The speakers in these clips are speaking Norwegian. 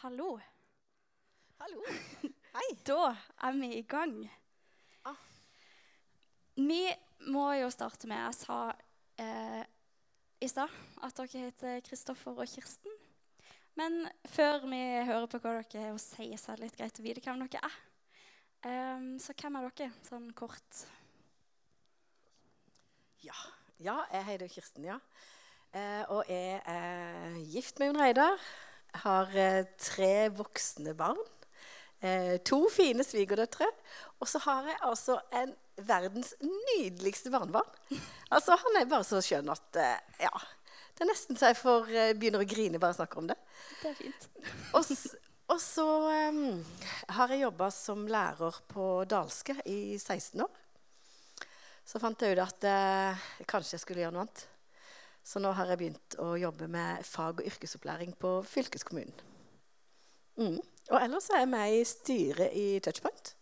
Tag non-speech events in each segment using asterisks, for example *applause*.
Hallo. Hallo. *laughs* Hei. Da er vi i gang. Ah. Vi må jo starte med Jeg sa eh, i stad at dere heter Kristoffer og Kirsten. Men før vi hører på hva dere har å si, så er det litt greit å vite hvem dere er. Um, så hvem er dere, sånn kort? Ja, ja jeg heter Kirsten, ja. Eh, og jeg er gift med Jon Reidar. Har eh, tre voksne barn. Eh, to fine svigerdøtre. Og så har jeg altså en verdens nydeligste barnebarn. Altså, Han er bare så skjønn at eh, ja, det er nesten så jeg får, begynner å grine bare jeg snakker om det. Det er fint. *laughs* Og, og så um, har jeg jobba som lærer på dalske i 16 år. Så fant jeg ut at uh, kanskje jeg skulle gjøre noe annet. Så nå har jeg begynt å jobbe med fag- og yrkesopplæring på fylkeskommunen. Mm. Og ellers er jeg med i styret i Touchpoint.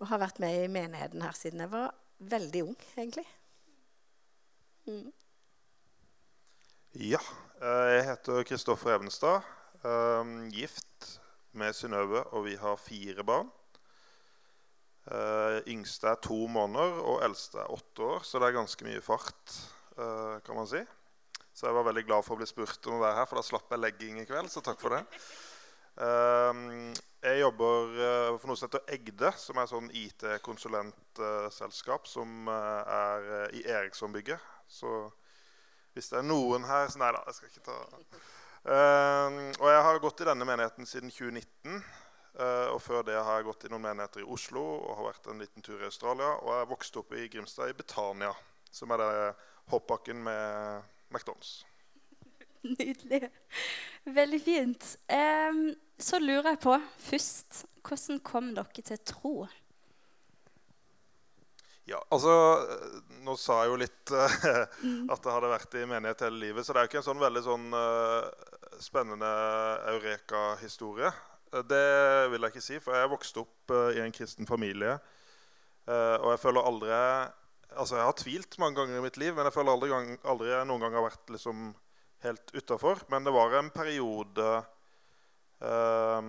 Og har vært med i menigheten her siden jeg var veldig ung, egentlig. Mm. Ja. eh, Jeg heter Kristoffer Evenstad. eh, Gift med Synnøve, og vi har fire barn. Eh, Yngste er to måneder, og eldste er åtte år, så det er ganske mye fart. Eh, kan man si. Så jeg var veldig glad for å bli spurt om å være her, for da slapp jeg legging i kveld. Så takk for det. Eh, Jeg jobber eh, for noe som heter Egde, som er et sånn IT-konsulentselskap som er i Eriksson-bygget. Så hvis det er noen her så Nei da, jeg skal ikke ta Og jeg har gått i denne menigheten siden 2019. eh, og før det har jeg gått i noen menigheter i Oslo og har vært en liten tur i Australia. Og jeg vokste opp i Grimstad, i Betania, som er det hoppbakken med McDonald's. Nydelig. Veldig fint. Um, så lurer jeg på først Hvordan kom dere til tro? Ja, altså, eh, Nå sa jeg jo litt uh, at jeg hadde vært i menighet hele livet. Så det er jo ikke en sånn veldig sånn uh, spennende eureka-historie. Det vil jeg ikke si, for jeg vokste opp uh, i en kristen familie. og jeg føler aldri Altså, jeg har tvilt mange ganger i mitt liv, men jeg føler aldri, gang, aldri noen gang har vært liksom helt utafor. Men det var en periode eh,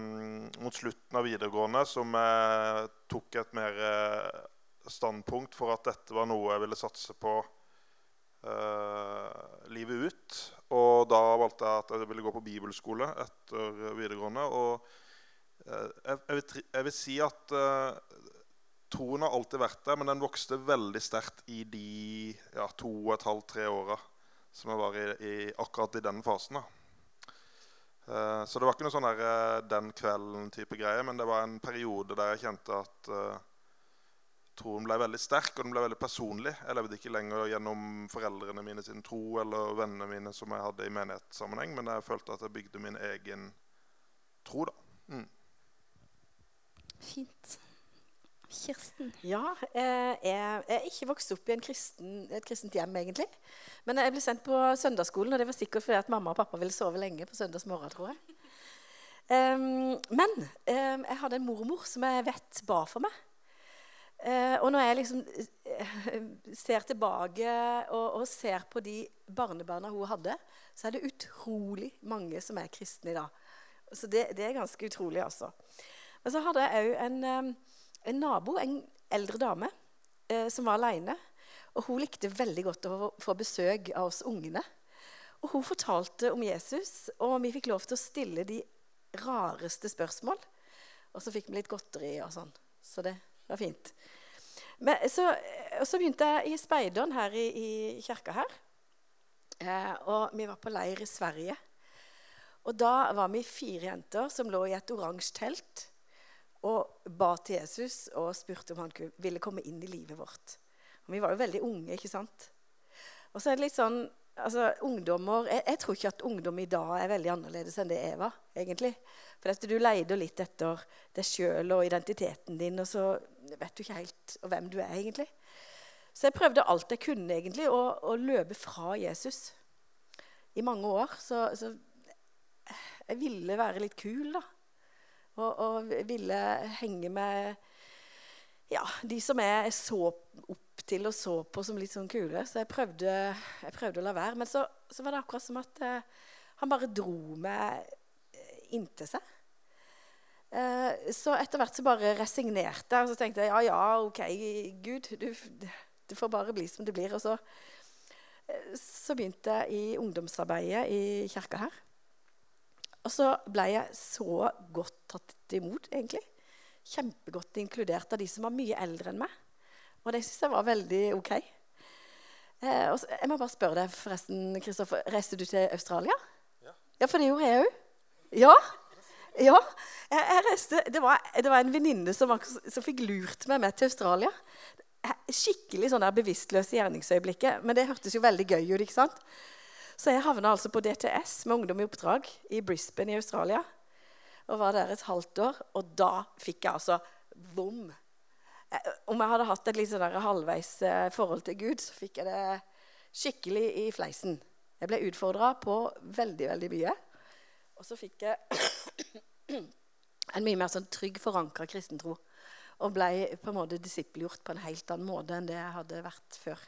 mot slutten av videregående som jeg tok et mer eh, standpunkt for at dette var noe jeg ville satse på eh, livet ut. Og da valgte jeg at jeg ville gå på bibelskole etter videregående. Og eh, jeg, jeg, vil, jeg vil si at eh, troen har alltid vært der, men den vokste veldig sterkt i de ja, to og et halvt, tre åra som jeg var i, i akkurat i den fasen. Eh, Så det var ikke noe sånn der, eh, den kvelden-type greie, men det var en periode der jeg kjente at eh, troen ble veldig sterk, og den ble veldig personlig. Jeg levde ikke lenger gjennom foreldrene mine sin tro eller vennene mine som jeg hadde i menighetssammenheng, men jeg følte at jeg bygde min egen tro, da. Mm. Fint. Kirsten. Ja, jeg er ikke vokst opp i en kristen, et kristent hjem, egentlig. Men jeg ble sendt på søndagsskolen, og det var sikkert fordi at mamma og pappa ville sove lenge på søndagsmorgen, tror jeg. Um, men um, jeg hadde en mormor som jeg vet ba for meg. Uh, og når jeg liksom uh, ser tilbake og, og ser på de barnebarna hun hadde, så er det utrolig mange som er kristne i dag. Så det, det er ganske utrolig, altså. Men så hadde jeg òg en, em, en nabo, en eldre dame, eh, som var aleine. Og hun likte veldig godt å få besøk av oss ungene. Og hun fortalte om Jesus, og vi fikk lov til å stille de rareste spørsmål. Og så fikk vi litt godteri og sånn. Så det var fint. Men, så, og så begynte jeg i speideren her i, i kirka her. Eh, og vi var på leir i Sverige. Og da var vi fire jenter som lå i et oransje telt og ba til Jesus og spurte om han ville komme inn i livet vårt. Vi var jo veldig unge, ikke sant? Og så er det litt sånn altså ungdommer, jeg, jeg tror ikke at ungdom i dag er veldig annerledes enn det jeg var. egentlig. For at du leider litt etter deg sjøl og identiteten din, og så vet du ikke helt hvem du er egentlig. Så jeg prøvde alt jeg kunne egentlig, å, å løpe fra Jesus. I mange år. Så, så jeg ville være litt kul, da. Og, og ville henge med ja, de som jeg så opp til og så på som litt sånn kule. Så jeg prøvde, jeg prøvde å la være. Men så, så var det akkurat som at eh, han bare dro meg inntil seg. Eh, så etter hvert så bare resignerte jeg og så tenkte jeg ja, ja, OK, Gud, du, du får bare bli som det blir. Og så, eh, så begynte jeg i ungdomsarbeidet i kirka her. Og så ble jeg så godt tatt imot, egentlig. Kjempegodt inkludert av de som var mye eldre enn meg. Og det syns jeg var veldig OK. Eh, så, jeg må bare spørre deg, forresten, Kristoffer. Reiste du til Australia? Ja. Ja, for det gjorde jeg òg. Ja. ja. Jeg, jeg reiste, det, var, det var en venninne som, som, fikk lurt meg med til Australia. Skikkelig sånn der bevisstløse gjerningsøyeblikket. Men det hørtes jo veldig gøy ut. ikke sant? Så jeg havna altså på DTS med Ungdom i oppdrag i Brisbane i Australia. Og var der et halvt år. Og da fikk jeg altså vom. Eh, om jeg hadde hatt et litt sånn halvveis eh, forhold til Gud, så fikk jeg det skikkelig i fleisen. Jeg ble utfordra på veldig, veldig mye. Og så fikk jeg *clears throat* en mye mer sånn trygg forankra kristentro. Og ble på en måte disippelgjort på en helt annen måte enn det jeg hadde vært før.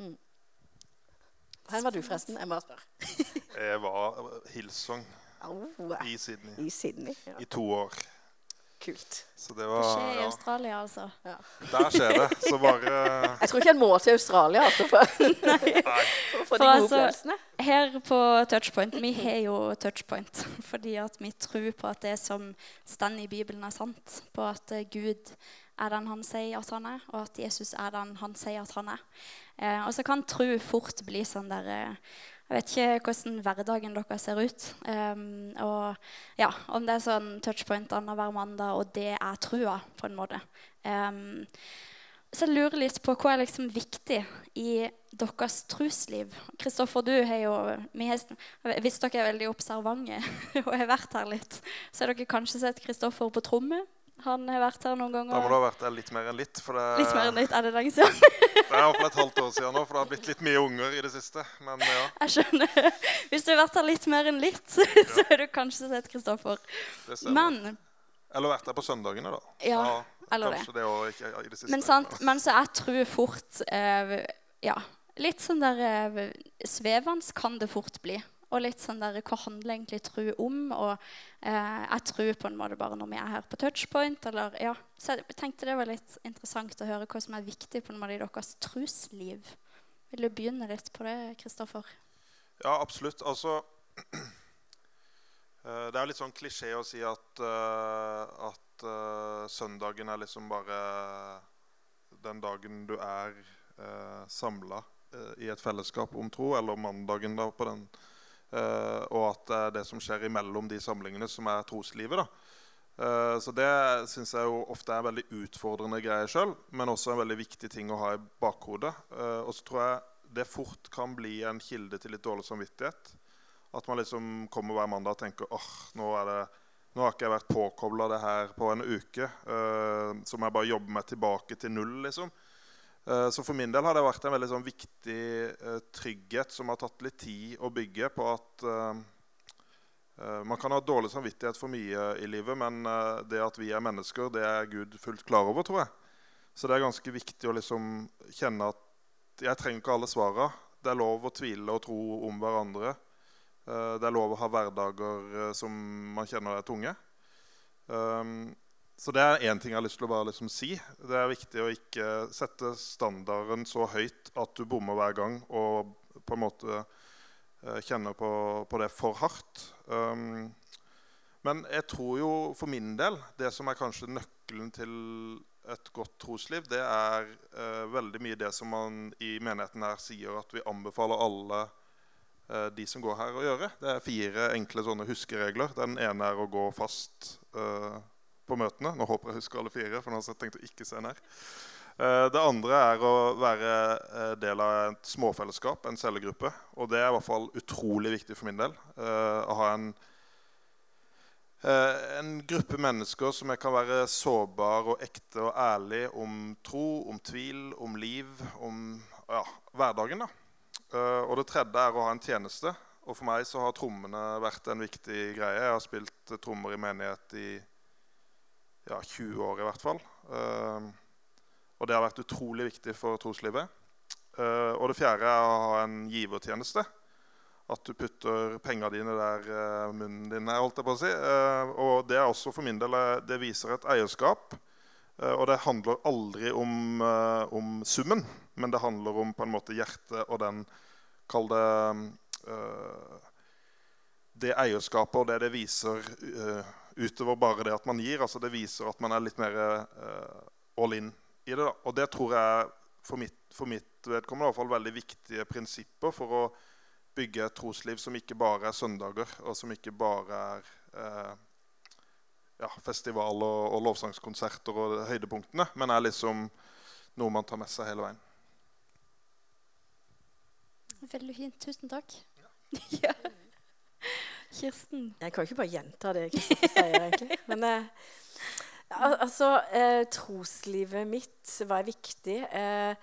Mm. Hvor var du, forresten? Jeg må spørre. *laughs* jeg var Hillsong oh, i Sydney. I Sydney, ja. I to år. Kult. Så det, var, det skjer i. Australia, altså. Ja. Der skjer det. Så bare *laughs* Jeg tror ikke en må til Australia altså, for, *laughs* for å få de gode altså. Her på Touchpoint Vi har jo Touchpoint fordi at vi tror på at det som står i Bibelen, er sant. På at Gud er den han sier at han er, og at Jesus er den han sier at han er. Eh, og så kan tro fort bli sånn der eh, Jeg vet ikke hvordan hverdagen deres ser ut. Um, og ja, Om det er sånn touchpoint annenhver mandag, og det er trua, på en måte. Um, så jeg lurer litt på hva er liksom viktig i deres trosliv. Kristoffer, du har jo Hvis dere er veldig observante *laughs* og har vært her litt, så har dere kanskje sett Kristoffer på tromme han har vært her noen ganger. Da må det ha vært her litt mer enn litt. For det, litt mer enn litt, Er det lenge siden? *laughs* det er iallfall et halvt år siden nå, for det har blitt litt mye unger i det siste. Men ja. Jeg skjønner. Hvis du har vært her litt mer enn litt, *laughs* så har du kanskje sett Kristoffer. Men Eller vært her på søndagene, da. Ja, eller kanskje det. det ikke, ikke i det siste. Men, sant, men så jeg tror fort eh, Ja, litt sånn der eh, Svevende kan det fort bli. Og litt sånn der, hva handler egentlig tro om? Og eh, jeg tror på en måte bare når vi er her på touchpoint. Eller, ja. Så jeg tenkte det var litt interessant å høre hva som er viktig på en måte i deres trosliv. Vil du begynne litt på det, Kristoffer? Ja, absolutt. Altså *clears throat* eh, Det er litt sånn klisjé å si at, uh, at uh, søndagen er liksom bare den dagen du er samla i et fellesskap om tro, eller mandagen da på den og at det er det som skjer imellom de samlingene, som er troslivet. Uh, så det syns jeg jo ofte er en veldig utfordrende greie sjøl, men også en veldig viktig ting å ha i bakhodet. Uh, og så tror jeg det fort kan bli en kilde til litt dårlig samvittighet. At man liksom kommer hver mandag og tenker åh, nå, nå har ikke jeg vært påkobla det her på en uke. så må jeg bare jobbe meg tilbake til null, liksom. Eh, så for min del har det vært en veldig sånn viktig uh, trygghet som har tatt litt tid å bygge på at uh, Man kan ha dårlig samvittighet for mye i livet, men det at vi er mennesker, det er Gud fullt klar over, tror jeg. Så det er ganske viktig å liksom kjenne at jeg trenger ikke alle svara. Det er lov å tvile og tro om hverandre. det er lov å ha hverdager som man kjenner er tunge. Så det er én ting jeg har lyst til å bare liksom si. Det er viktig å ikke sette standarden så høyt at du bommer hver gang og på en måte uh, kjenner på, på, det for hardt. Um, men jeg tror jo for min del det som er kanskje nøkkelen til et godt trosliv, det er uh, veldig mye det som man i menigheten her sier at vi anbefaler alle uh, de som går her, å gjøre. Det er fire enkle sånne huskeregler. Den ene er å gå fast. Uh, på møtene. Nå håper jeg husker alle fire. for nå har jeg tenkt å ikke se ned. Eh, det andre er å være eh, del av et småfellesskap, en cellegruppe. Og det er i hvert fall utrolig viktig for min del. Eh, å ha en, en gruppe mennesker som jeg kan være sårbar og ekte og ærlig om tro, om tvil, om liv, om ja, hverdagen. da. Og det tredje er å ha en tjeneste. Og for meg så har trommene vært en viktig greie. Jeg har spilt trommer i menighet i ja, 20 år i hvert fall. Uh, og det har vært utrolig viktig for troslivet. Uh, og det fjerde er å ha en givertjeneste. at du putter pengene dine der uh, munnen din er. holdt jeg på å si. Uh, og det er også for min del det viser et eierskap. Og det handler aldri om, om, summen, men det handler om på en måte hjertet og den Kall det Det eierskapet og det det viser utover bare det at man gir. altså Det viser at man er litt mer all in i det. Da. Og det tror jeg for mitt, for mitt vedkommende i veldig viktige prinsipper for å bygge et trosliv som ikke bare er søndager, og som ikke bare er eh, ja, festival og, og, lovsangskonserter og høydepunktene, men er liksom noe man tar med seg hele veien. Veldig fint. Tusen takk. *laughs* Ja. Kirsten? Jeg kan jo ikke bare gjenta det Kristoffer sier, egentlig. Men eh, altså, eh, troslivet mitt var viktig. Eh,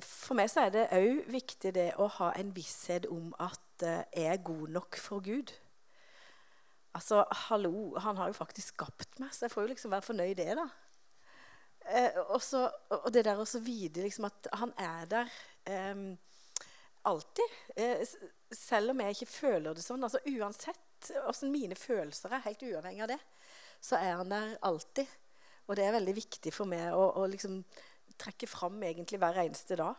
for meg så er det òg viktig det å ha en visshet om at eh, jeg er god nok for Gud. Altså, hallo, han har jo faktisk skapt meg, så jeg får jo liksom være fornøyd i det, da. Eh, også, og det der å vite liksom at han er der eh, alltid. Selv om jeg ikke føler det sånn. altså Uansett åssen mine følelser er, helt uavhengig av det, så er han der alltid. Og det er veldig viktig for meg å, å liksom trekke fram egentlig hver eneste dag.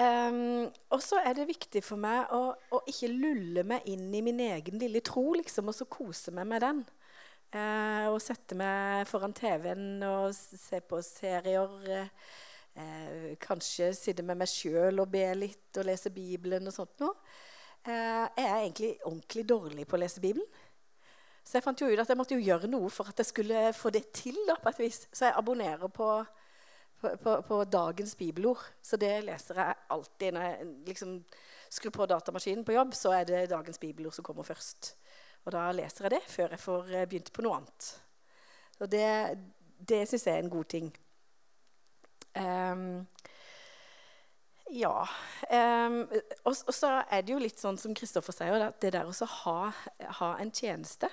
Um, og så er det viktig for meg å, å, ikke lulle meg inn i min egen lille tro, liksom, og så kose meg med den. Uh, og sette meg foran TV-en og se på serier. Uh, kanskje sitte med meg sjøl og be litt og lese Bibelen og sånt noe. Eh, jeg er egentlig ordentlig dårlig på å lese Bibelen. Så jeg fant jo ut at jeg måtte jo gjøre noe for at jeg skulle få det til. da, på et vis. Så jeg abonnerer på, på, på, på dagens bibelord. Så det leser jeg alltid. Når jeg liksom skrur på datamaskinen på jobb, så er det dagens bibelord som kommer først. Og da leser jeg det før jeg får eh, begynt på noe annet. Og det, det syns jeg er en god ting. Um, ja. Um, og, og, så er det jo litt sånn som Kristoffer sier, at det der å ha, ha en tjeneste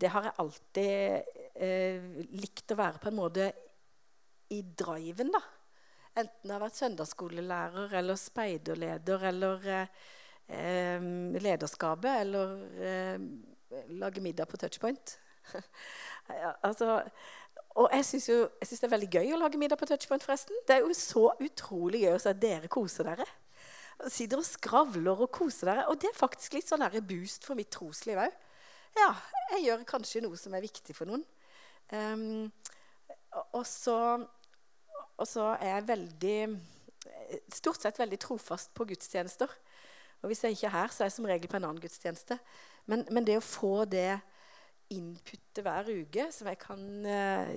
det har jeg alltid eh, likt å være på en måte i driven, da. Enten det har vært søndagsskolelærer eller speiderleder eller eh, lederskapet eller eh, lage middag på touchpoint. *laughs* altså, og jeg syns det er veldig gøy å lage middag på touchpoint, forresten. Det er jo så utrolig gøy å se at dere koser dere. Sitter og skravler og koser dere. Og det er faktisk litt sånn boost for mitt trosliv òg ja, jeg gjør kanskje noe som er viktig for noen. Um, og, så, og så er jeg veldig Stort sett veldig trofast på gudstjenester. Og hvis jeg ikke er her, så er jeg som regel på en annen gudstjeneste. Men, men det å få det inputtet hver uke som jeg kan uh,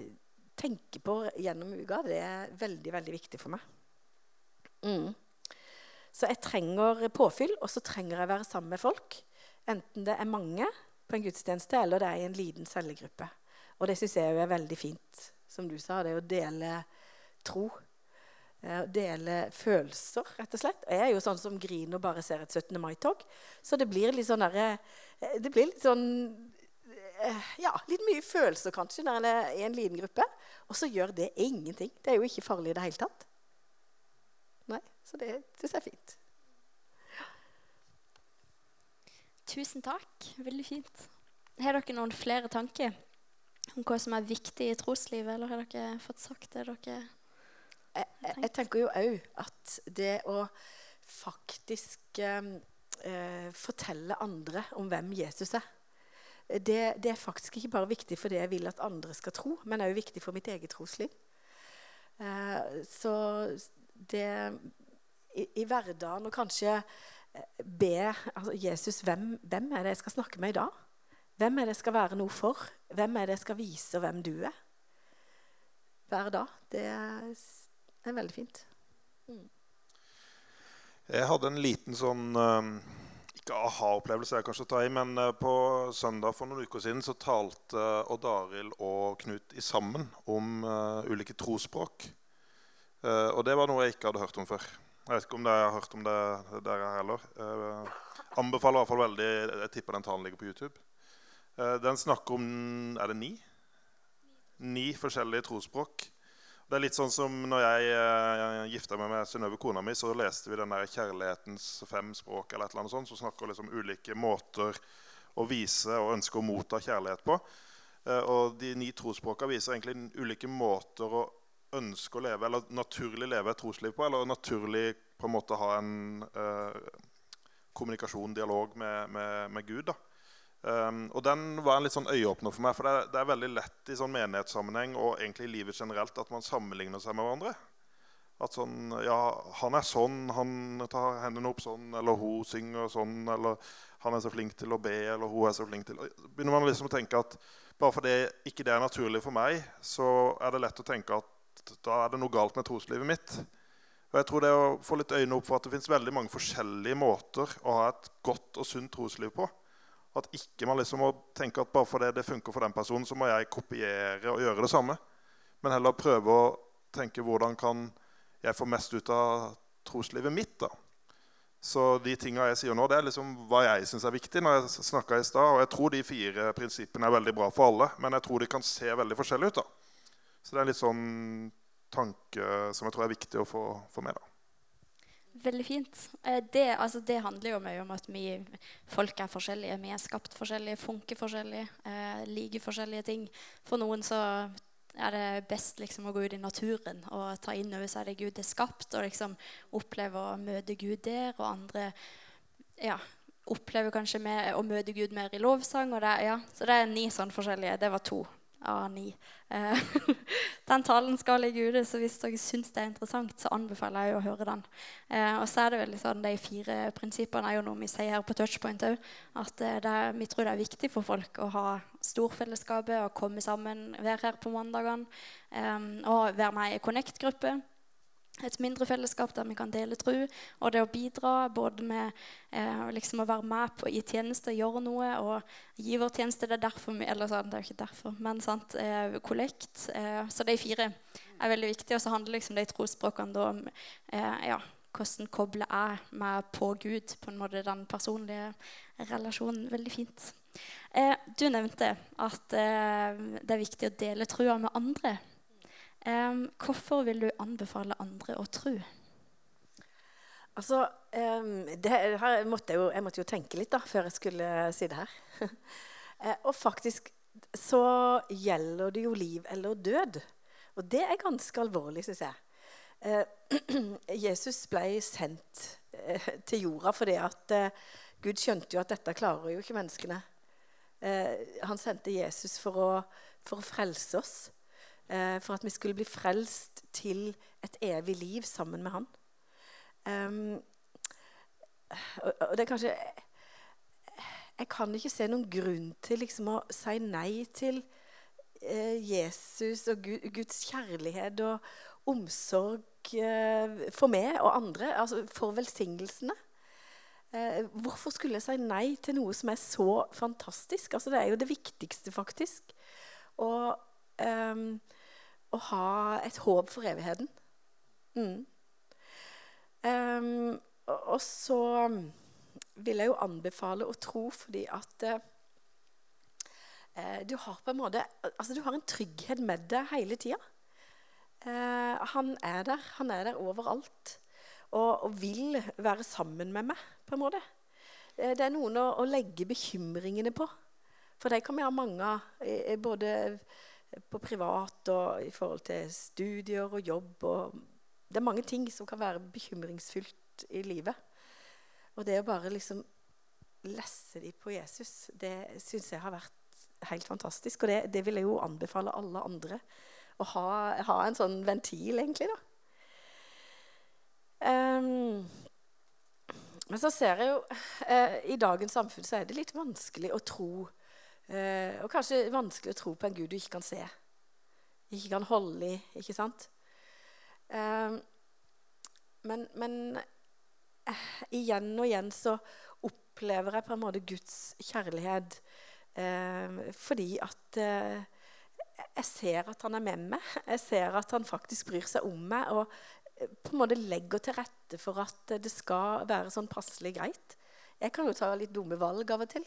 tenke på gjennom uka, det er veldig, veldig viktig for meg. Mm. Så jeg trenger påfyll, og så trenger jeg være sammen med folk. Enten det er mange på en gudstjeneste, eller det er i en liten cellegruppe. Og det syns jeg er veldig fint, som du sa, det å dele tro. Eh, dele følelser, rett og slett. Jeg er jo sånn som griner og bare ser et 17. mai-tog. Så det blir litt sånn derre eh, Det blir litt sånn eh, Ja, litt mye følelser kanskje når en er i en liten gruppe. Og så gjør det ingenting. Det er jo ikke farlig i det hele tatt. Nei, Så det syns jeg er fint. Tusen takk. Veldig fint. Har dere noen flere tanker om hva som er viktig i troslivet, eller har dere fått sagt det dere tenker? jeg, jeg tenker jo òg at det å faktisk eh, eh, fortelle andre om hvem Jesus er det, det, er faktisk ikke bare viktig for det jeg vil at andre skal tro, men òg viktig for mitt eget trosliv. Eh, så det i, i hverdagen og kanskje be altså Jesus hvem, hvem er det jeg skal snakke med i dag? Hvem er det jeg skal være noe for? Hvem er det jeg skal vise hvem du er? Hver dag. Det er, veldig fint. Mm. Jeg hadde en liten sånn um, Ikke aha-opplevelse, jeg kanskje ta i, men uh, på søndag for noen uker siden så talte uh, Odd Arild og Knut i sammen om uh, ulike trosspråk. og det var noe jeg ikke hadde hørt om før. Jeg vet ikke om dere har hørt om det dere heller. Uh, anbefaler i hvert fall veldig Jeg tipper den talen ligger på YouTube. Uh, den snakker om Er det ni? Ni forskjellige trosspråk. Det er litt sånn som når jeg uh, gifta meg med Synnøve, kona mi, så leste vi den der 'Kjærlighetens fem språk', eller et eller annet sånt, som snakker liksom ulike måter å vise og ønske å motta kjærlighet på. Uh, og de ni trosspråka viser egentlig ulike måter å ønske å leve, eller naturlig leve et trosliv på, eller naturlig på en måte ha en uh, kommunikasjon, dialog med, med, med Gud. da. Um, og den var en litt sånn øyeåpner for meg. For det er, det er, veldig lett i sånn menighetssammenheng og egentlig i livet generelt at man sammenligner seg med hverandre. At sånn Ja, han er sånn, han tar hendene opp sånn, eller hun synger sånn, eller han er så flink til å be, eller hun er så flink til Begynner man liksom å tenke at bare fordi ikke det er naturlig for meg, så er det lett å tenke at da er det noe galt med troslivet mitt. Og jeg tror det å få litt øyne opp for at det fins veldig mange forskjellige måter å ha et godt og sunt trosliv på. At ikke man liksom må tenke at bare fordi det funker for den personen, så må jeg kopiere og gjøre det samme. Men heller prøve å tenke hvordan kan jeg få mest ut av troslivet mitt. da. Så de tinga jeg sier nå, det er liksom hva jeg syns er viktig. når jeg i sted, Og jeg tror de fire prinsippene er veldig bra for alle, men jeg tror de kan se veldig forskjellige ut. da. Så det er en litt sånn tanke som jeg tror er viktig å få, få med. da. Veldig fint. Eh, det, altså, det, handler jo mye om at vi folk er forskjellige. Vi er skapt forskjellige, funker forskjellig, eh, liker forskjellige ting. For noen så er det best liksom, å gå ut i naturen og ta inn over seg det Gud er skapt, og liksom oppleve å møte Gud der. Og andre ja, opplever kanskje med, å møte Gud mer i lovsang. Det, ja. Så det er ni sånn forskjellige. Det var to av ni. Eh, *laughs* den talen skal ligge ute, så hvis dere syns det er interessant, så anbefaler jeg å høre den. Eh, og så er det veldig sånn, De fire prinsippene er jo noe vi sier her på Touchpoint òg. At eh, vi tror det er viktig for folk å ha storfellesskapet, å komme sammen, være her på mandagene. og være med i Connect-gruppe et mindre fellesskap der vi kan dele tro. Og det å bidra både med eh, liksom å være med på i tjeneste, gjøre noe og gi vår tjeneste. Det er derfor vi, eller sånn, det er jo ikke derfor, men sant, eh, kollekt. Eh, så de fire er veldig viktige. Og så handler liksom de trosspråkene om eh, ja, hvordan kobler jeg meg på Gud, på en måte den personlige relasjonen. Veldig fint. Eh, du nevnte at det er viktig å dele trua med andre. Um, hvorfor vil du anbefale andre å tro? Altså, um, her måtte jeg, jo, jeg, måtte jo tenke litt da, før jeg skulle si det her. uh, *laughs* og faktisk så gjelder det jo liv eller død. Og det er ganske alvorlig, syns jeg. Uh, *clears throat* Jesus ble sendt uh, til jorda fordi at Gud skjønte jo at dette klarer jo ikke menneskene. han sendte Jesus for å, for å frelse oss eh, for at vi skulle bli frelst til et evig liv sammen med Han. Um, og, og, det er kanskje Jeg kan ikke se noen grunn til liksom å si nei til eh, Jesus og Gud, Guds kjærlighet og omsorg eh, for meg og andre, altså for velsignelsene. Eh, hvorfor skulle jeg si nei til noe som er så fantastisk? Altså, det er jo det viktigste, faktisk. Og um, å ha et håp for evigheten. Mm. Um, og, så vil jeg jo anbefale å tro fordi at uh, du har på en måte Altså, du har en trygghet med deg hele tida. Uh, han er der. Han er der overalt. Og, og, vil være sammen med meg, på en måte. Uh, det er noen å, å, legge bekymringene på. For de kan vi ha mange av. Både på privat og i forhold til studier og jobb. Og det er mange ting som kan være bekymringsfullt i livet. Og det å bare liksom lesse dem på Jesus, det syns jeg har vært helt fantastisk. Og det, det, vil jeg jo anbefale alle andre å ha, ha en sånn ventil, egentlig, da. Um, men så ser jeg jo uh, I dagens samfunn så er det litt vanskelig å tro Eh, og kanskje vanskelig å tro på en Gud du ikke kan se, ikke kan holde i. ikke sant? Eh, men, men eh, igjen og igjen så opplever jeg på en måte Guds kjærlighet eh, fordi at eh, jeg ser at han er med meg. Jeg ser at han faktisk bryr seg om meg. og eh, på en måte legger til rette for at det skal være sånn passelig greit. Jeg kan jo ta litt dumme valg av og til.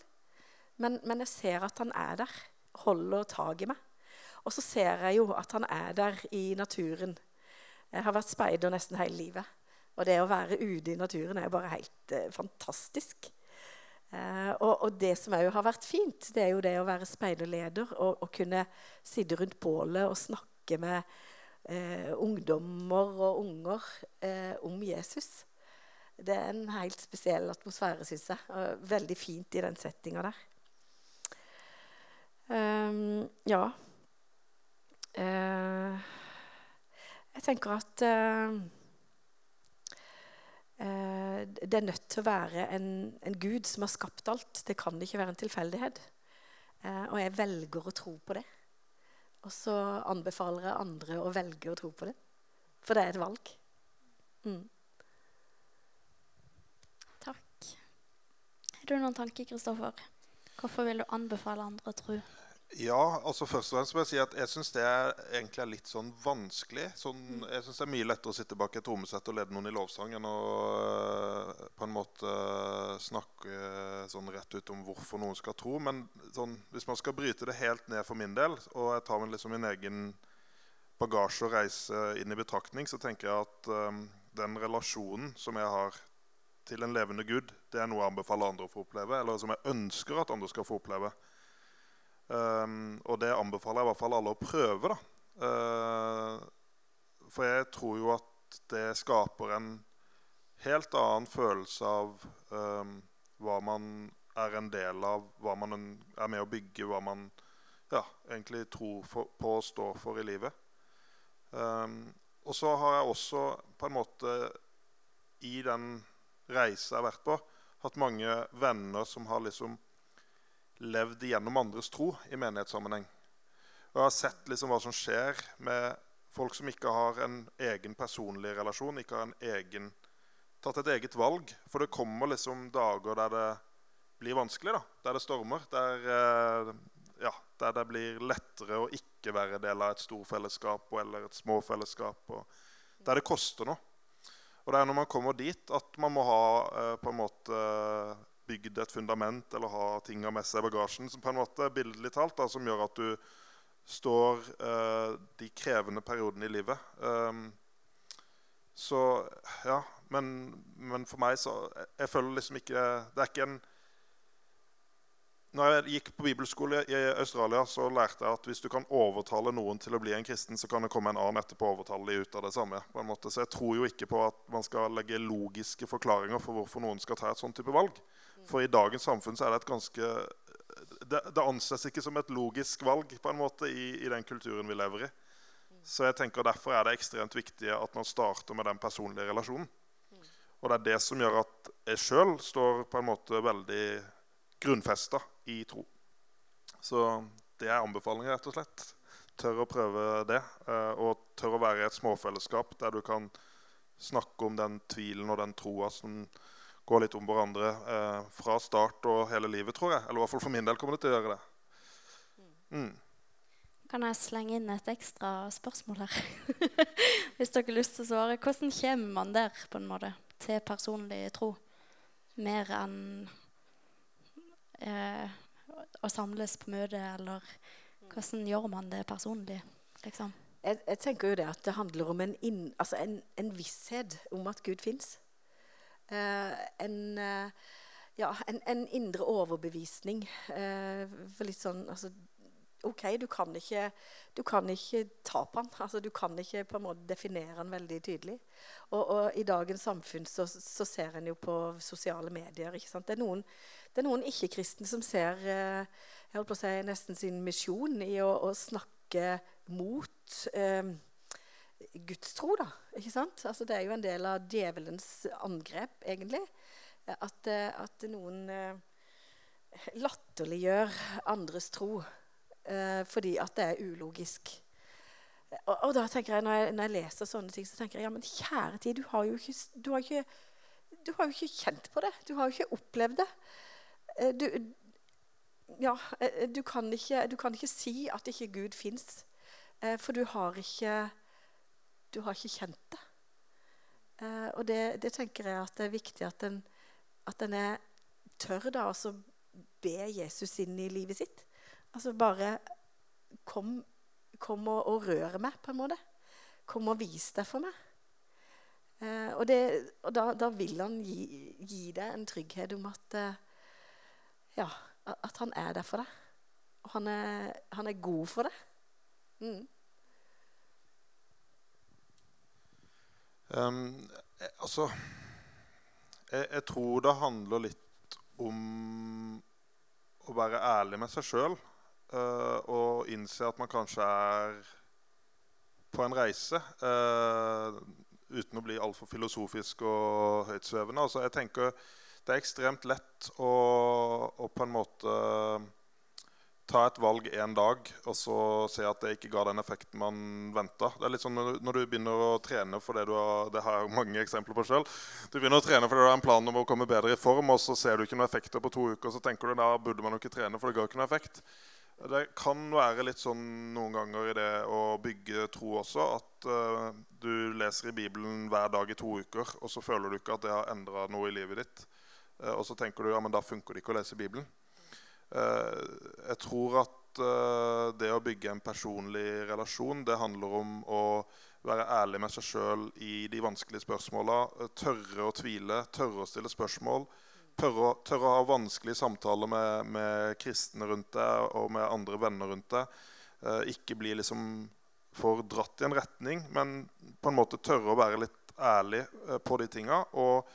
Men, men, jeg ser at han er der, holder tak i meg. Og så ser jeg jo at han er der i naturen. Jeg har vært speider nesten hele livet. Og det å være ute i naturen er jo bare helt eh, fantastisk. Eh, og, og, det som òg har vært fint, det er jo det å være speiderleder og, og kunne sitte rundt bålet og snakke med eh, ungdommer og unger eh, om Jesus. Det er en helt spesiell atmosfære, syns jeg. Og veldig fint i den settinga der. Um, ja. Uh, jeg tenker at uh, uh, det er nødt til å være en, en, Gud som har skapt alt. Det kan ikke være en tilfeldighet. og jeg velger å tro på det. Og så anbefaler jeg andre å velge å tro på det. For det er et valg. Mm. Takk. Har du noen tanker, Kristoffer? Hvorfor vil du anbefale andre å tro? Ja, altså først og fremst må jeg si at jeg syns det er, egentlig er litt sånn vanskelig. Sånn, mm. jeg syns det er mye lettere å sitte bak et trommesett og lede noen i lovsang enn å øh, på en måte øh, snakke øh, sånn rett ut om hvorfor noen skal tro. Men sånn, hvis man skal bryte det helt ned for min del, og jeg tar med liksom min egen bagasje og reise inn i betraktning, så tenker jeg at den relasjonen som jeg har til en levende Gud, det er noe jeg anbefaler andre å få oppleve, eller som jeg ønsker at andre skal få oppleve. Um, og det anbefaler jeg i hvert fall alle å prøve. da. Uh, for jeg tror jo at det skaper en helt annen følelse av um, hva man er en del av, hva man er med å bygge, hva man ja, egentlig tror for, på og står for i livet. Um, og så har jeg også på en måte i den reisa jeg har vært på, hatt mange venner som har liksom levd gjennom andres tro i menighetssammenheng. Og jeg har sett liksom hva som skjer med folk som ikke har en egen personlig relasjon, ikke har en egen, tatt et eget valg. For det kommer liksom dager der det blir vanskelig, da. der det stormer. Der, eh, ja, der det blir lettere å ikke være del av et storfellesskap eller et småfellesskap. der det koster noe. Og det er når man kommer dit, at man må ha eh, på en måte bygd et fundament eller ha tinga med seg i bagasjen som på en måte bildelig talt da, som gjør at du står eh, de krevende periodene i livet. Um, så ja, men, men, for meg så jeg, føler liksom ikke Det er ikke en når jeg gikk på bibelskole i Australia, så lærte jeg at hvis du kan overtale noen til å bli en kristen, så kan det komme en annen etterpå og overtale dem ut av det samme. på en måte. Så jeg tror jo ikke på at man skal legge logiske forklaringer for hvorfor noen skal ta et sånn type valg. For i dagens samfunn så er det et ganske Det, det anses ikke som et logisk valg på en måte i, i, den kulturen vi lever i. Så jeg tenker derfor er det ekstremt viktig at man starter med den personlige relasjonen. Og det er det som gjør at jeg sjøl står på en måte veldig grunnfesta i tro. Så det er anbefalinger, rett og slett. Tør å prøve det. Eh, og tør å være i et småfellesskap der du kan snakke om den tvilen og den troa som går litt om hverandre eh, fra start og hele livet, tror jeg. Eller i hvert fall for min del kommer det til å gjøre det. Mm. Kan jeg slenge inn et ekstra spørsmål her? *laughs* Hvis dere har lyst til å svare. Hvordan kommer man der på en måte til personlig tro? Mer enn eh, å samles på møte, eller hvordan gjør man det personlig? Liksom? Jeg, jeg, tenker jo det at det handler om en, inn, altså en, en visshet om at Gud fins. Eh, en, eh, ja, en, en, indre overbevisning. Eh, for litt sånn altså, OK, du kan ikke, du kan ikke ta på han. Altså, du kan ikke på en måte definere han veldig tydelig. Og, og i dagens samfunn så, så, ser en jo på sosiale medier. ikke sant? Det er noen, noen ikke-kristne som ser jeg på å si, nesten sin misjon i å, å snakke mot eh, gudstro. da, ikke sant? Altså, det er jo en del av djevelens angrep, egentlig. At, eh, at noen eh, latterliggjør andres tro eh, fordi at det er ulogisk. Og, og, da tenker jeg, når jeg, når jeg leser sånne ting, så tenker jeg ja, men kjære tid, du har jo ikke, du har ikke, du har jo ikke kjent på det. Du har jo ikke opplevd det. Du, ja, du, kan ikke, du kan ikke si at ikke Gud fins, for du har ikke Du har ikke kjent det. Og det, det tenker jeg at det er viktig at en, at en er tør da, å be Jesus inn i livet sitt. Altså bare kom, kom og, og rør meg, på en måte. Kom og vis deg for meg. Eh, og, det, og da, da, vil han gi, gi, deg en trygghet om at eh, Ja, at han er der for deg. Og han er, han er god for deg. Mm. Um, altså jeg, jeg, tror det handler litt om å være ærlig med seg sjøl. Uh, eh, og innse at man kanskje er på en reise. Uh, uten å bli altfor filosofisk og høytsvevende. Altså, jeg tenker Det er ekstremt lett å, å, på en måte ta et valg en dag og så se at det ikke ga den effekten man venta. Det er litt sånn når du begynner å trene for det du har Det har jeg mange eksempler på selv. Du begynner å trene fordi du har en plan om å komme bedre i form, og så ser du ikke noen effekter på to uker, og så tenker du da burde man jo ikke trene, for det ga ikke noen effekt. Det kan være litt sånn noen ganger i det å bygge tro også at uh, du leser i Bibelen hver dag i to uker, og så føler du ikke at det har endra noe i livet ditt. Uh, og så tenker du ja, men da funker det ikke å lese Bibelen. Uh, jeg tror at det å bygge en personlig relasjon, det handler om å være ærlig med seg sjøl i de vanskelige spørsmåla. Tørre å tvile, tørre å stille spørsmål tørre, tørre å ha vanskelige samtaler med, med, kristne rundt deg og med andre venner rundt deg. Eh, ikke bli liksom for dratt i en retning, men på en måte tørre å være litt ærlig eh, på de tinga. Og,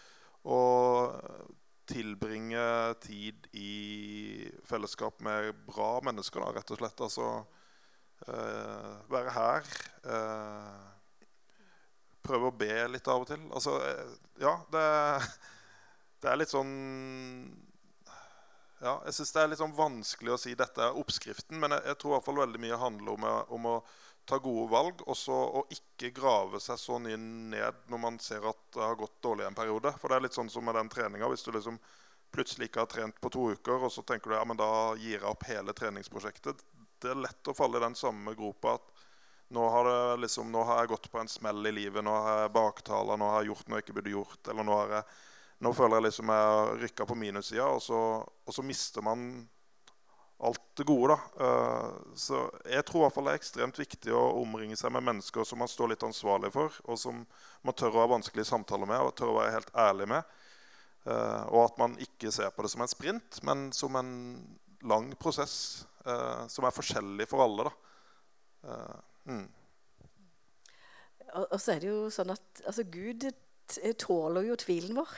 og, tilbringe tid i fellesskap med bra mennesker, da, rett og slett. Altså eh, være her. Eh, prøve å be litt av og til. Altså, eh, ja, det *laughs* det er litt sånn ja, jeg synes Det er litt sånn vanskelig å si dette er oppskriften, men jeg, jeg tror i hvert fall veldig mye handler om, om å ta gode valg og så ikke grave seg så mye ned når man ser at det har gått dårlig en periode. For det er litt sånn som med den treninga. Hvis du liksom plutselig ikke har trent på to uker, og så tenker du ja, men da gir jeg opp hele treningsprosjektet. Det er lett å falle i den samme gropa at nå har, liksom, nå har jeg gått på en smell i livet. Nå har jeg baktala, nå har jeg gjort noe jeg ikke burde gjort. Eller nå har jeg nå føler jeg liksom jeg har rykka på minussida, og, og, så mister man alt det gode. da. Uh, så jeg tror i hvert fall det er ekstremt viktig å omringe seg med mennesker som man står litt ansvarlig for, og som man tør å ha vanskelige samtaler med og tør å være helt ærlig med. Uh, og at man ikke ser på det som en sprint, men som en lang prosess uh, som er forskjellig for alle. da. Mm. Og, så er det jo sånn at altså, Gud tåler jo tvilen vår.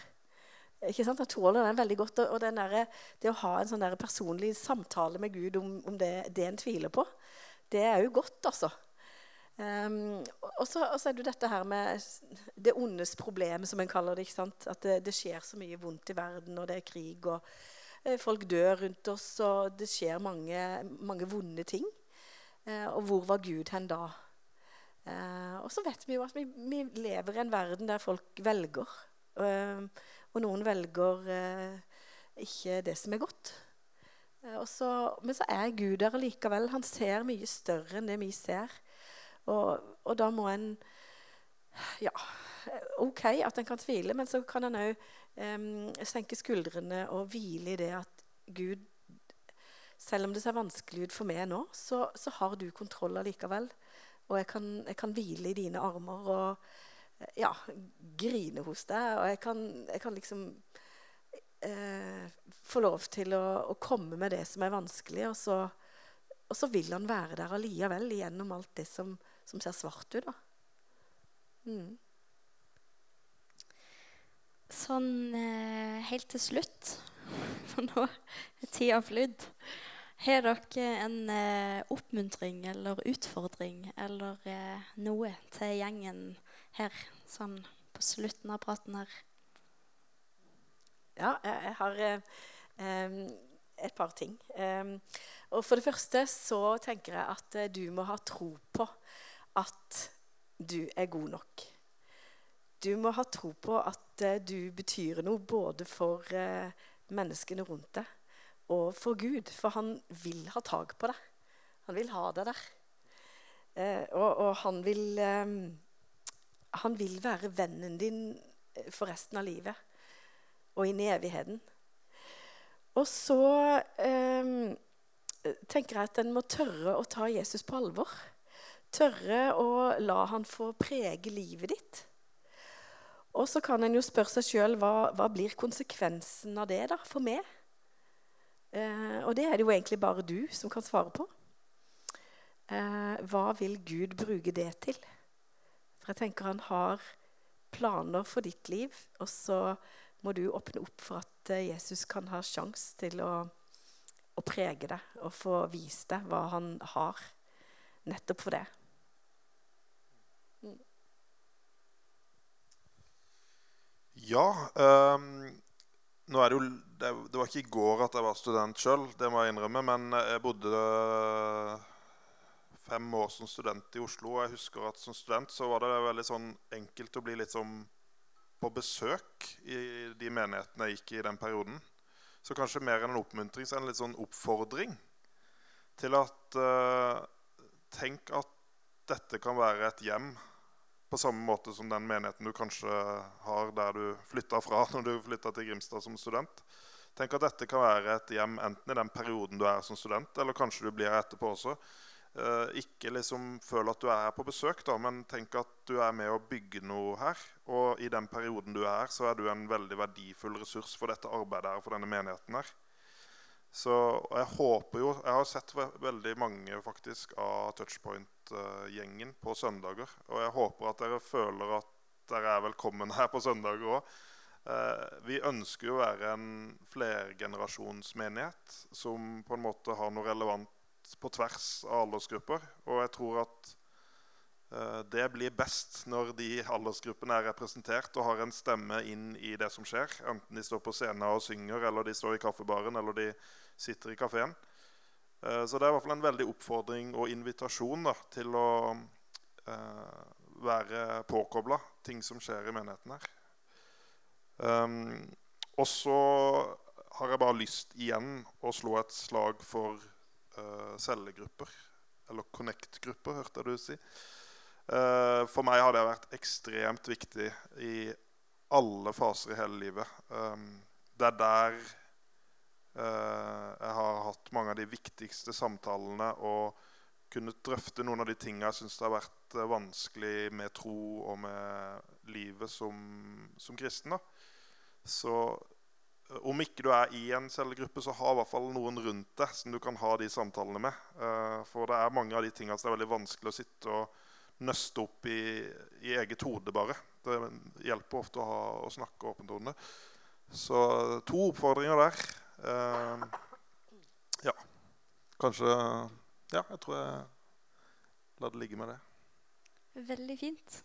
Ikke sant? Jeg tåler den veldig godt. Og der, det å ha en sånn personlig samtale med Gud om, om det, det, en tviler på, det er jo godt, altså. Um, og, så, og, er det dette her med det ondes problem, som en kaller det. ikke sant? At det, det, skjer så mye vondt i verden, og det er krig, og eh, folk dør rundt oss, og det skjer mange, mange vonde ting. Uh, og hvor var Gud hen da? Uh, og så vet vi jo at vi, vi, lever i en verden der folk velger. Uh, og noen velger eh, ikke det som er godt. Eh, så, men så er Gud der likevel. Han ser mye større enn det vi ser. Og, og da må en Ja, OK at en kan tvile, men så kan en òg eh, senke skuldrene og hvile i det at Gud Selv om det ser vanskelig ut for meg nå, så, så har du kontroll allikevel. Og jeg kan, jeg kan hvile i dine armer. og ja, grine hos deg. Og jeg kan, jeg kan liksom eh, få lov til å, å, komme med det som er vanskelig, og så, og så vil han være der allikevel gjennom alt det som, som ser svart ut. da. Mm. Sånn eh, helt til slutt, *laughs* for nå er tida flydd. Har dere en eh, oppmuntring eller utfordring eller eh, noe til gjengen her, sånn på slutten av praten her? Ja, jeg, har eh, et par ting. Eh, og for det første så tenker jeg at eh, du må ha tro på at du er god nok. Du må ha tro på at eh, du betyr noe både for eh, menneskene rundt deg og for Gud. For han vil ha tak på deg. Han vil ha deg der. Eh, og, og han vil han vil være vennen din eh, for resten av livet og inn i evigheten. Og så eh, tenker jeg at en må tørre å ta Jesus på alvor. tørre å la han få prege livet ditt. Og så kan en jo spørre seg sjøl hva, hva blir konsekvensen av det da, for meg? Eh, og det er det jo egentlig bare du som kan svare på. Eh, hva vil Gud bruke det til? For jeg tenker han har planer for ditt liv, og så må du åpne opp for at eh, Jesus kan ha sjanse til å, å prege deg og få vise deg hva han har nettopp for det. Mm. Ja um, det, jo, det, var ikke i går at jeg var student sjøl, det må jeg innrømme. Men jeg bodde fem år som student i Oslo. Og jeg husker at som student så var det veldig sånn enkelt å bli litt sånn på besøk i de menighetene jeg gikk i den perioden. Så kanskje mer enn en oppmuntring, så en litt sånn oppfordring til at uh, Tenk at dette kan være et hjem på samme måte som den menigheten du kanskje har der du flytta fra *laughs* når du flytta til Grimstad som student. Tenk at dette kan være et hjem enten i den perioden du er som student, eller kanskje du blir her etterpå også. Uh, ikke liksom føl at du er her på besøk, da, men tenk at du er med å bygge noe her. Og i den perioden du er her, så er du en veldig verdifull ressurs for dette arbeidet her, for denne menigheten her. Så jeg håper jo Jeg har sett veldig mange faktisk av Touchpoint-gjengen på søndager. Og jeg håper at dere føler at dere er velkommen her på søndager òg. Eh, vi ønsker jo å være en flergenerasjonsmenighet som på en måte har noe relevant på tvers av aldersgrupper. Og jeg tror at uh, det blir best når de aldersgruppene er representert og har en stemme inn i det som skjer. Enten de står på scenen og synger, eller de står i kaffebaren, eller de sitter i kafeen. Uh, så det er i hvert fall en veldig oppfordring og invitasjon da, til å eh, være påkobla ting som skjer i menigheten her. Um, og så har jeg bare lyst igjen å slå et slag for uh, cellegrupper. Eller Connect-grupper, hørte jeg du si. Uh, for meg har det vært ekstremt viktig i alle faser i hele livet. Um, det er der uh, jeg har hatt mange av de viktigste samtalene og kunnet drøfte noen av de tinga jeg syns har vært vanskelig med tro og med livet som, som kristen. Da. Så om ikke du er i en cellegruppe, så ha i hvert fall noen rundt deg som du kan ha de samtalene med. Uh, for det er mange av de tingene som er veldig vanskelig å sitte og nøste opp i, i eget hode, bare. Det hjelper ofte å, ha, å snakke åpent om det. Så to oppfordringer der. Uh, ja. Kanskje Ja, jeg tror jeg lar det ligge med det. Veldig fint.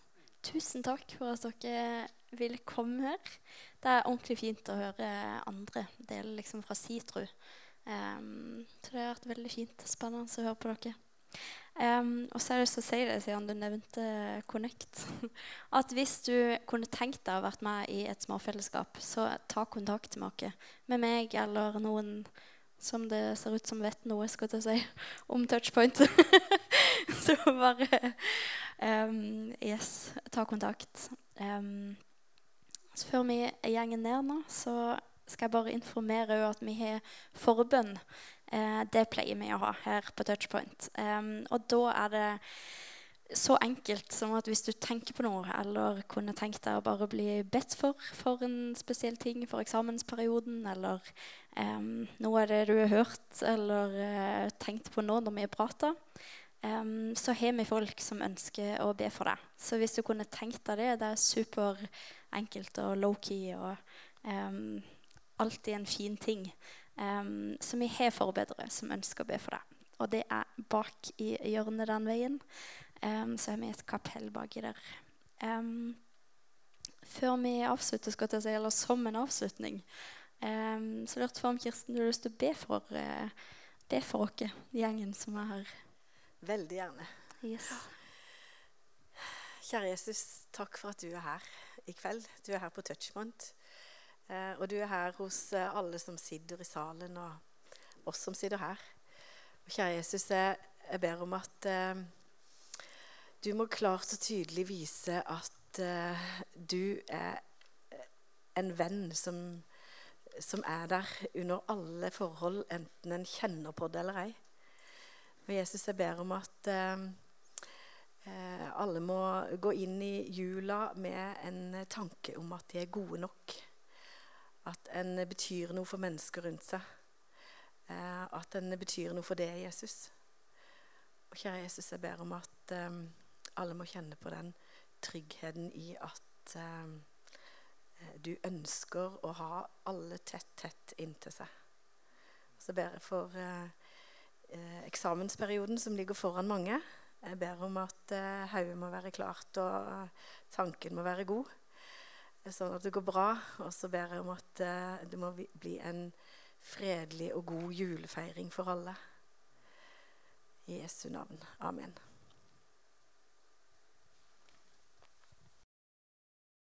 Tusen takk for at dere ville komme her. Det er ordentlig fint å høre andre dele liksom fra si tro. Um, så det har vært veldig fint. Spennende å høre på dere. Um, og så er det så å si det, siden du nevnte Connect, *laughs* at hvis du kunne tenkt deg å vært med i et småfellesskap, så ta kontakt med oss. Med meg eller noen som det ser ut som vet noe skal jeg si, *laughs* om touchpoint. *laughs* så bare um, Yes, ta kontakt. Um, så før vi gjenger ned nå, så skal jeg bare informere at vi har forbønn. Eh, det pleier vi å ha her på Touchpoint. Um, og da er det så enkelt som at hvis du tenker på noe, eller kunne tenkt deg å bare bli bedt for for en spesiell ting, for eksamensperioden, eller um, noe av det du har hørt eller uh, tenkt på nå når vi har prata, um, så har vi folk som ønsker å be for deg. Så hvis du kunne tenkt deg det, det er super enkelt og low-key og um, alltid en fin ting. Um, så vi har forbedrere som ønsker å be for deg. Og det er bak i hjørnet den veien. Så har vi et kapell baki der. Før vi avslutter, skal jeg si, eller som en avslutning, så lurte jeg på om Kirsten du har lyst til å be for, uh, be for oss, gjengen som er her. Veldig gjerne. Yes. Kjære Jesus, takk for at du er her i kveld. Du er her på Touchpoint. Eh, og du er her hos eh, alle som sitter i salen, og oss som sitter her. Og kjære Jesus, jeg, ber om at eh, du må klart og tydelig vise at du er en venn som, som, er der under alle forhold, enten en kjenner på det eller ei. Og Jesus, jeg ber om at eh, eh, alle må gå inn i jula med en tanke om at de er gode nok. At en betyr noe for mennesker rundt seg. Eh, at en betyr noe for det, Jesus. Og kjære Jesus, jeg ber om at eh, alle må kjenne på den tryggheten i at eh, du ønsker å ha alle tett, tett inntil seg. Så ber jeg for eh, eh, eksamensperioden som ligger foran mange. Jeg ber om at eh, må være klart, og tanken må være god. Sånn at det går bra. Og så ber jeg om at eh, det må bli en fredelig og god julefeiring for alle. I Jesu navn. Amen.